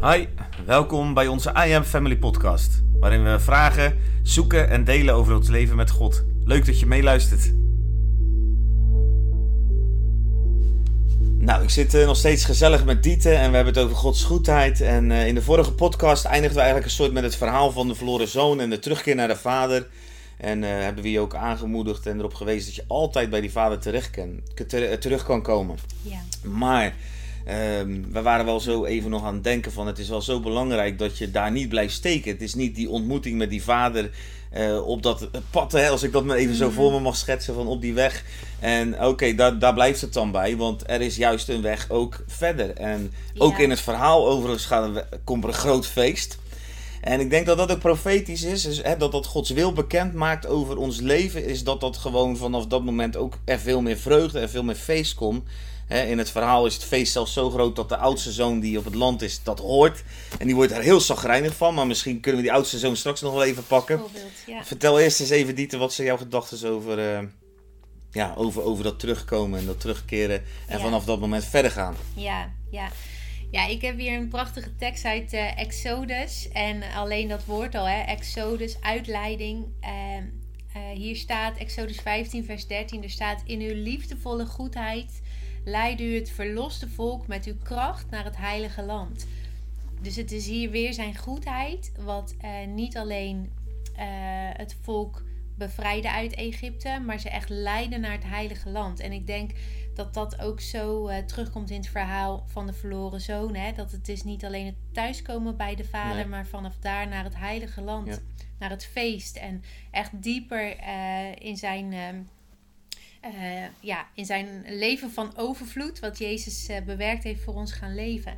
Hi, welkom bij onze I Am Family podcast, waarin we vragen, zoeken en delen over ons leven met God. Leuk dat je meeluistert. Nou, ik zit uh, nog steeds gezellig met Diete en we hebben het over Gods goedheid. En uh, in de vorige podcast eindigden we eigenlijk een soort met het verhaal van de verloren zoon en de terugkeer naar de vader. En uh, hebben we je ook aangemoedigd en erop gewezen dat je altijd bij die vader terecht kan, ter, terug kan komen. Ja. Maar um, we waren wel zo even nog aan het denken van het is wel zo belangrijk dat je daar niet blijft steken. Het is niet die ontmoeting met die vader uh, op dat pad, hè, als ik dat maar even zo voor me mag schetsen, van op die weg. En oké, okay, daar, daar blijft het dan bij, want er is juist een weg ook verder. En ook Ja. in het verhaal overigens gaan komt er een groot feest. En ik denk dat dat ook profetisch is, is hè, dat dat Gods wil bekend maakt over ons leven, is dat dat gewoon vanaf dat moment ook er veel meer vreugde en veel meer feest komt. Hè, in het verhaal is het feest zelfs zo groot dat de oudste zoon die op het land is, dat hoort. En die wordt er heel zagrijnig van, maar misschien kunnen we die oudste zoon straks nog wel even pakken. Ja. Vertel eerst eens even, Dieter, wat zijn jouw gedachten over, eh, ja, over, over dat terugkomen en dat terugkeren en Ja. vanaf dat moment verder gaan. Ja, ja. Ja, ik heb hier een prachtige tekst uit eh, Exodus. En alleen dat woord al, hè, Exodus, uitleiding. Ehm, eh, hier staat, Exodus 15, vers 13, er staat... In uw liefdevolle goedheid leidt u het verloste volk met uw kracht naar het heilige land. Dus het is hier weer zijn goedheid, wat eh, niet alleen eh, het volk bevrijden uit Egypte, maar ze echt leiden naar het heilige land. En ik denk dat dat ook zo eh, terugkomt in het verhaal van de verloren zoon. Hè? Dat het is niet alleen het thuiskomen bij de vader, Nee. maar vanaf daar naar het heilige land, Ja. naar het feest. En echt dieper in zijn. Eh, ja, in zijn leven van overvloed, wat Jezus eh, bewerkt heeft voor ons gaan leven.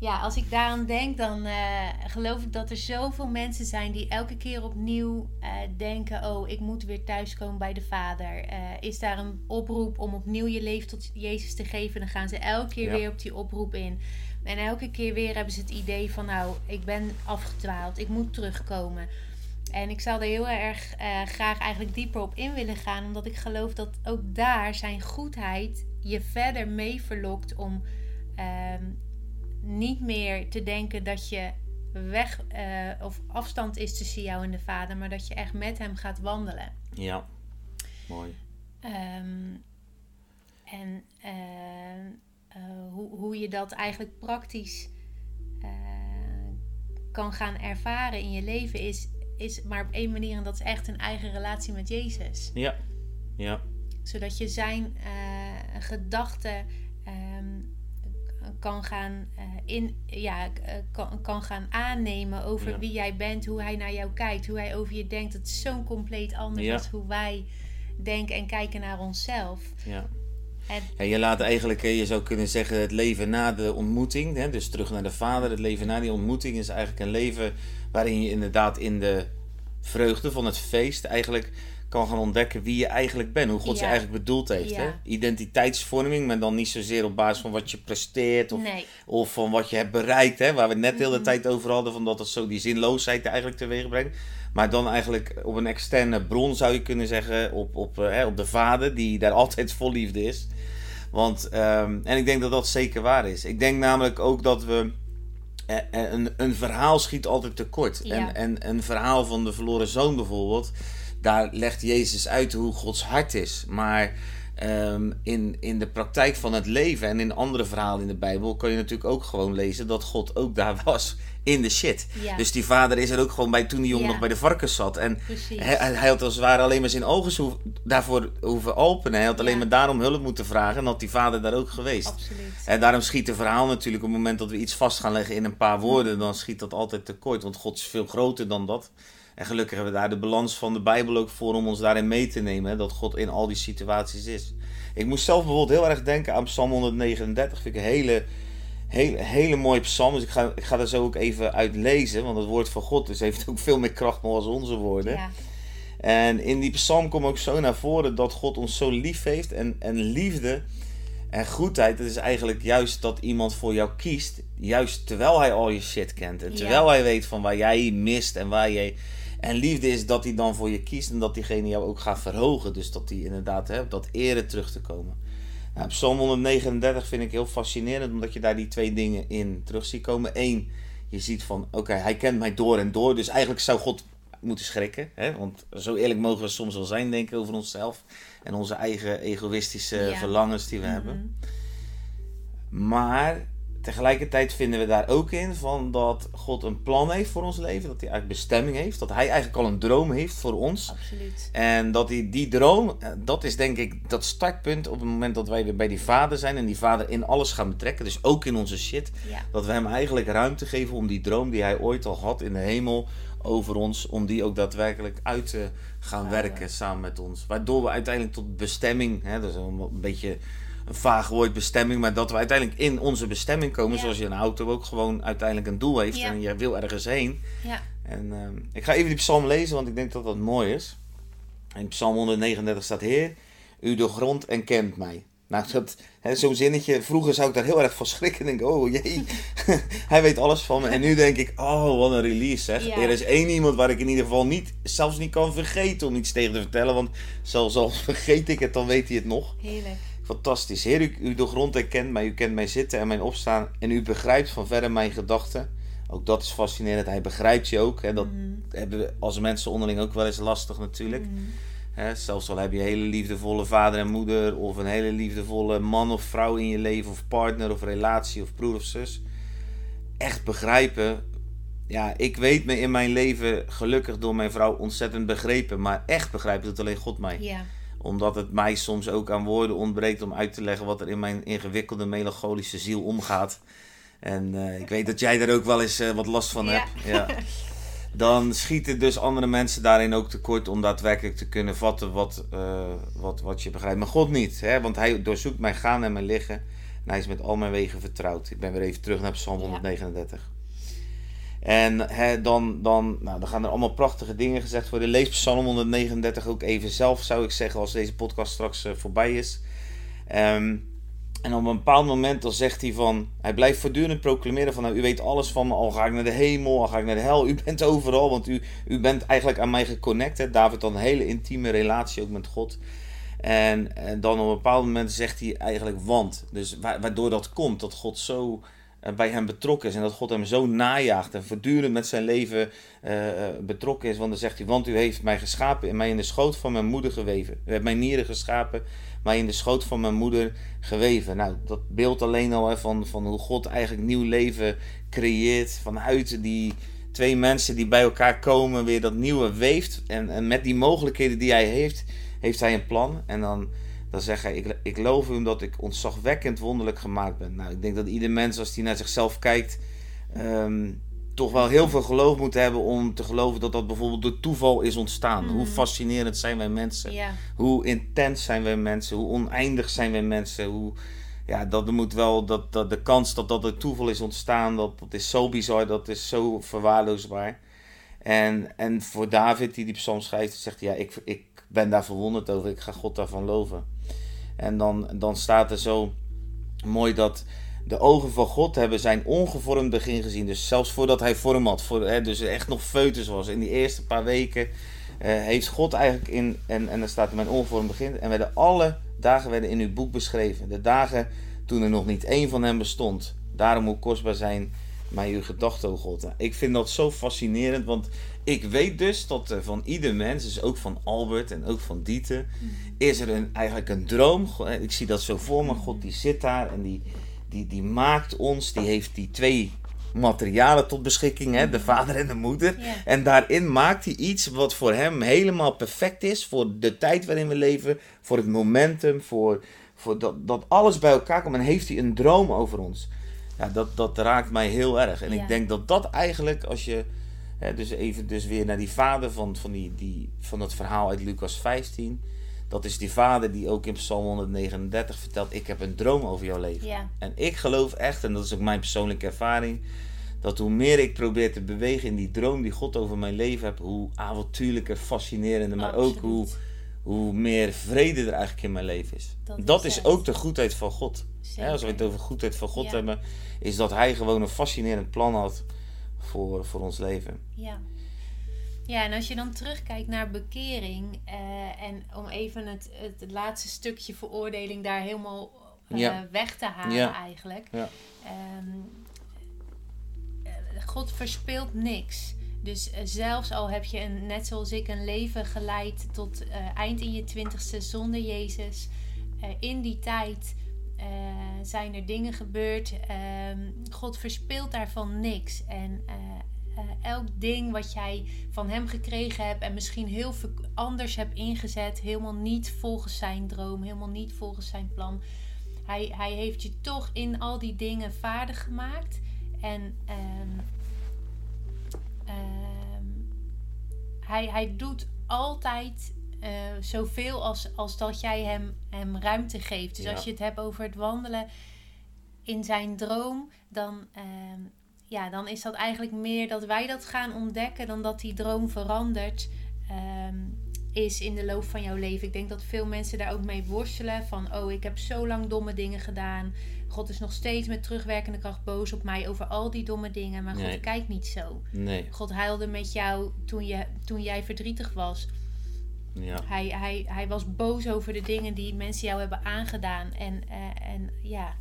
Ja, als ik daaraan denk, dan eh, geloof ik dat er zoveel mensen zijn die elke keer opnieuw denken: Oh, ik moet weer thuiskomen bij de Vader. Is daar een oproep om opnieuw je leven tot Jezus te geven? Dan gaan ze elke keer Ja. weer op die oproep in. En elke keer weer hebben ze het idee van: Nou, ik ben afgedwaald, ik moet terugkomen. En ik zou er heel erg eh, graag eigenlijk dieper op in willen gaan, omdat ik geloof dat ook daar zijn goedheid je verder mee verlokt om ehm, niet meer te denken dat je weg eh, of afstand is tussen jou en de Vader, maar dat je echt met Hem gaat wandelen. Ja, mooi. Ehm, en eh, eh, hoe, hoe je dat eigenlijk praktisch kan gaan ervaren in je leven is, is maar op één manier en dat is echt een eigen relatie met Jezus. Ja, ja, Zodat je zijn eh, gedachten ehm, kan gaan eh, in, ja, eh, kan, kan gaan aannemen over Ja. wie jij bent, hoe hij naar jou kijkt, hoe hij over je denkt. Het is zo'n compleet anders Ja. dan hoe wij denken en kijken naar onszelf. ja. En, Ja, je laat eigenlijk, je zou kunnen zeggen, het leven na de ontmoeting, hè, dus terug naar de vader, het leven na die ontmoeting is eigenlijk een leven waarin je inderdaad in de vreugde van het feest eigenlijk kan gaan ontdekken wie je eigenlijk bent, hoe God je eigenlijk bedoeld heeft. Hè? Identiteitsvorming, maar dan niet zozeer op basis van wat je presteert of, nee, of van wat je hebt bereikt, hè, waar we het net de hele tijd over hadden, van dat het zo die zinloosheid eigenlijk teweeg brengt. Maar dan eigenlijk op een externe bron zou je kunnen zeggen, op, op, eh, hè, op de vader, die daar altijd vol liefde is. Want, ehm, en ik denk dat dat zeker waar is. Ik denk namelijk ook dat we. Eh, eh, Een, een verhaal schiet altijd tekort. Ja. En, en een verhaal van de verloren zoon bijvoorbeeld. Daar legt Jezus uit hoe Gods hart is. Maar ehm, in, in de praktijk van het leven en in andere verhalen in de Bijbel. kan je natuurlijk ook gewoon lezen dat God ook daar was in de shit. ja, Dus die vader is er ook gewoon bij toen die jongen Ja. nog bij de varkens zat. En hij, hij had als het ware alleen maar zijn ogen hoef- daarvoor hoeven openen. Hij had alleen maar daarom hulp moeten vragen. En had die vader daar ook geweest. Absoluut. En daarom schiet het verhaal natuurlijk op het moment dat we iets vast gaan leggen in een paar woorden. Dan schiet dat altijd tekort. Want God is veel groter dan dat. En gelukkig hebben we daar de balans van de Bijbel ook voor om ons daarin mee te nemen. hè, Dat God in al die situaties is. Ik moest zelf bijvoorbeeld heel erg denken aan Psalm 139. Vind ik een hele, hele, hele mooie psalm. Dus ik ga, ik ga er zo ook even uit lezen. Want het woord van God dus heeft ook veel meer kracht dan als onze woorden. Ja, En in die psalm komt ook zo naar voren dat God ons zo lief heeft. En, en liefde en goedheid, dat is eigenlijk juist dat iemand voor jou kiest. Juist terwijl hij al je shit kent. En Ja. terwijl hij weet van waar jij mist en waar jij... En liefde is dat hij dan voor je kiest en dat diegene jou ook gaat verhogen. Dus dat hij inderdaad dat ere terug te komen. Ja, Psalm 139 vind ik heel fascinerend, omdat je daar die twee dingen in terug ziet komen. Eén, je ziet van, oké, hij kent mij door en door, dus eigenlijk zou God moeten schrikken. Hè? Want zo eerlijk mogen we soms wel zijn, denk ik, over onszelf. En onze eigen egoïstische Ja. verlangens die we Mhm. hebben. Maar tegelijkertijd vinden we daar ook in van dat God een plan heeft voor ons leven. Dat hij eigenlijk bestemming heeft. Dat hij eigenlijk al een droom heeft voor ons. Absoluut. En dat die, die droom, eh, dat is denk ik dat startpunt op het moment dat wij weer bij die vader zijn. En die vader in alles gaan betrekken. Dus ook in onze shit. Ja. Dat we hem eigenlijk ruimte geven om die droom die hij ooit al had in de hemel over ons. Om die ook daadwerkelijk uit te gaan werken samen met ons. Waardoor we uiteindelijk tot bestemming, hè, dat is een beetje een vaag woord bestemming. Maar dat we uiteindelijk in onze bestemming komen. Ja. Zoals je een auto ook gewoon uiteindelijk een doel heeft. Ja. En je wil ergens heen. Ja. En ehm, ik ga even die psalm lezen, want ik denk dat dat mooi is. In psalm 139 staat: Heer, u doorgrondt en kent mij. Nou, dat, zo'n zinnetje, vroeger zou ik daar heel erg van schrikken. En denk, oh jee, hij weet alles van me. En nu denk ik, oh, wat een release zeg. Ja. Er is één iemand waar ik in ieder geval niet, zelfs niet kan vergeten om iets tegen te vertellen. Want zelfs al vergeet ik het, dan weet hij het nog. Heerlijk. Fantastisch. Heer, u, u doorgrondt en kent mij. U kent mij zitten en mijn opstaan. En u begrijpt van verre mijn gedachten. Ook dat is fascinerend. Hij begrijpt je ook. Hè. Dat Mhm. hebben we als mensen onderling ook wel eens lastig natuurlijk. Mhm. Hè, zelfs al heb je een hele liefdevolle vader en moeder. Of een hele liefdevolle man of vrouw in je leven. Of partner of relatie of broer of zus. Echt begrijpen. Ja, ik weet me in mijn leven gelukkig door mijn vrouw ontzettend begrepen. Maar echt begrijpen doet alleen God mij Ja. Omdat het mij soms ook aan woorden ontbreekt om uit te leggen wat er in mijn ingewikkelde melancholische ziel omgaat. En eh, ik weet dat jij daar ook wel eens eh, wat last van hebt. Ja. Dan schieten dus andere mensen daarin ook tekort om daadwerkelijk te kunnen vatten wat, eh, wat, wat je begrijpt. Maar God niet, hè? want hij doorzoekt mijn gaan en mijn liggen. En hij is met al mijn wegen vertrouwd. Ik ben weer even terug naar Psalm Ja. 139. En hè, dan, dan, nou, dan gaan er allemaal prachtige dingen gezegd worden. Lees Psalm 139 ook even zelf, zou ik zeggen, als deze podcast straks eh, voorbij is. Ehm, en op een bepaald moment dan zegt hij van, hij blijft voortdurend proclameren van, nou, u weet alles van me, al ga ik naar de hemel, al ga ik naar de hel, u bent overal, want u, u bent eigenlijk aan mij geconnect. Hè? David had een hele intieme relatie ook met God. En, en dan op een bepaald moment zegt hij eigenlijk want. Dus wa- waardoor dat komt, dat God zo bij hem betrokken is en dat God hem zo najaagt en voortdurend met zijn leven eh, eh, betrokken is. Want dan zegt hij, want u heeft mij geschapen en mij in de schoot van mijn moeder geweven. U hebt mijn nieren geschapen, mij in de schoot van mijn moeder geweven. Nou, dat beeld alleen al van, van hoe God eigenlijk nieuw leven creëert vanuit die twee mensen die bij elkaar komen, weer dat nieuwe weeft. En, en met die mogelijkheden die hij heeft, heeft hij een plan. En dan, dan zegt hij, ik, ik loof u omdat ik ontzagwekkend wonderlijk gemaakt ben. Nou, ik denk dat ieder mens als hij naar zichzelf kijkt, ehm, toch wel heel veel geloof moet hebben om te geloven dat dat bijvoorbeeld door toeval is ontstaan. Hoe fascinerend zijn wij mensen. Hoe intens zijn wij mensen, hoe oneindig zijn wij mensen, hoe... Ja, dat moet wel, dat, dat de kans dat dat door toeval is ontstaan, dat, dat is zo bizar, dat is zo verwaarloosbaar. En, en voor David, die die psalm schrijft, zegt hij, ja, ik, ik ben daar verwonderd over, ik ga God daarvan loven. En dan, dan staat er zo mooi dat de ogen van God hebben zijn ongevormd begin gezien. Dus zelfs voordat hij vorm had, hè, dus echt nog foetus was, in die eerste paar weken, eh, heeft God eigenlijk in, en, en dan staat er mijn ongevormd begin, en werden alle dagen werden in uw boek beschreven. De dagen toen er nog niet één van hem bestond. Daarom hoe kostbaar zijn mij uw gedachten, o God. Ik vind dat zo fascinerend, want ik weet dus dat er van ieder mens, dus ook van Albert en ook van Dieter, is er een, eigenlijk een droom. Ik zie dat zo voor me. God die zit daar en die, die, die maakt ons, die heeft die twee materialen tot beschikking, hè, de vader en de moeder. Ja. En daarin maakt hij iets wat voor hem helemaal perfect is. Voor de tijd waarin we leven. Voor het momentum. Voor, voor dat, dat alles bij elkaar komt. En heeft hij een droom over ons. Ja, dat, dat raakt mij heel erg. En Ja. ik denk dat dat eigenlijk, als je. Hè, dus even dus weer naar die vader van, van, die, die, van het verhaal uit Lucas 15. Dat is die vader die ook in Psalm 139 vertelt: Ik heb een droom over jouw leven. Ja. En ik geloof echt, en dat is ook mijn persoonlijke ervaring, dat hoe meer ik probeer te bewegen in die droom die God over mijn leven heeft, hoe avontuurlijker, fascinerender, maar ook hoe, hoe meer vrede er eigenlijk in mijn leven is. Dat Dat, is ook de goedheid van God. Als we het over goedheid van God Ja. hebben, is dat Hij gewoon een fascinerend plan had voor, voor ons leven. Ja. Ja, en als je dan terugkijkt naar bekering, eh, en om even het, het laatste stukje veroordeling daar helemaal eh, Ja. weg te halen Ja. eigenlijk. Ja. Ehm, eh, God verspeelt niks. Dus eh, zelfs al heb je net zoals ik een leven geleid tot eh, eind in je twintigste zonder Jezus. eh, in die tijd zijn er dingen gebeurd. Ehm, God verspeelt daarvan niks. En elk ding wat jij van hem gekregen hebt en misschien heel anders hebt ingezet, helemaal niet volgens zijn droom, helemaal niet volgens zijn plan. Hij, hij heeft je toch in al die dingen vaardig gemaakt. En ehm, hij, hij doet altijd eh, zoveel als, als dat jij hem, hem ruimte geeft. Dus Ja. als je het hebt over het wandelen in zijn droom, dan, ehm, ja, dan is dat eigenlijk meer dat wij dat gaan ontdekken dan dat die droom verandert. ehm, is in de loop van jouw leven. Ik denk dat veel mensen daar ook mee worstelen. Van, oh, ik heb zo lang domme dingen gedaan. God is nog steeds met terugwerkende kracht boos op mij over al die domme dingen. Maar God kijkt niet zo. Nee. God huilde met jou toen, je, toen jij verdrietig was. Ja. Hij, hij, hij was boos over de dingen die mensen jou hebben aangedaan. En, eh, en ja,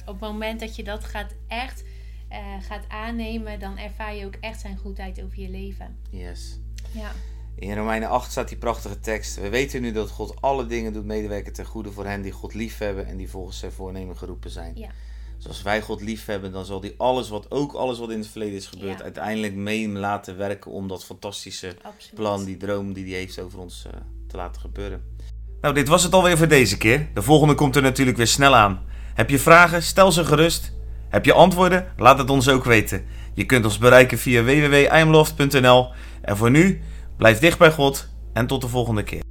op het moment dat je dat gaat echt eh, gaat aannemen, dan ervaar je ook echt zijn goedheid over je leven. Yes. Ja, In Romeinen 8 staat die prachtige tekst. We weten nu dat God alle dingen doet medewerken ten goede voor hen die God liefhebben en die volgens zijn voornemen geroepen zijn. Ja. Dus als wij God liefhebben, dan zal hij alles wat, ook alles wat in het verleden is gebeurd, Ja. uiteindelijk mee laten werken om dat fantastische absoluut. plan, die droom die hij heeft over ons eh, te laten gebeuren. Nou, dit was het alweer voor deze keer. De volgende komt er natuurlijk weer snel aan. Heb je vragen? Stel ze gerust. Heb je antwoorden? Laat het ons ook weten. Je kunt ons bereiken via www.imloft.nl. En voor nu, blijf dicht bij God en tot de volgende keer.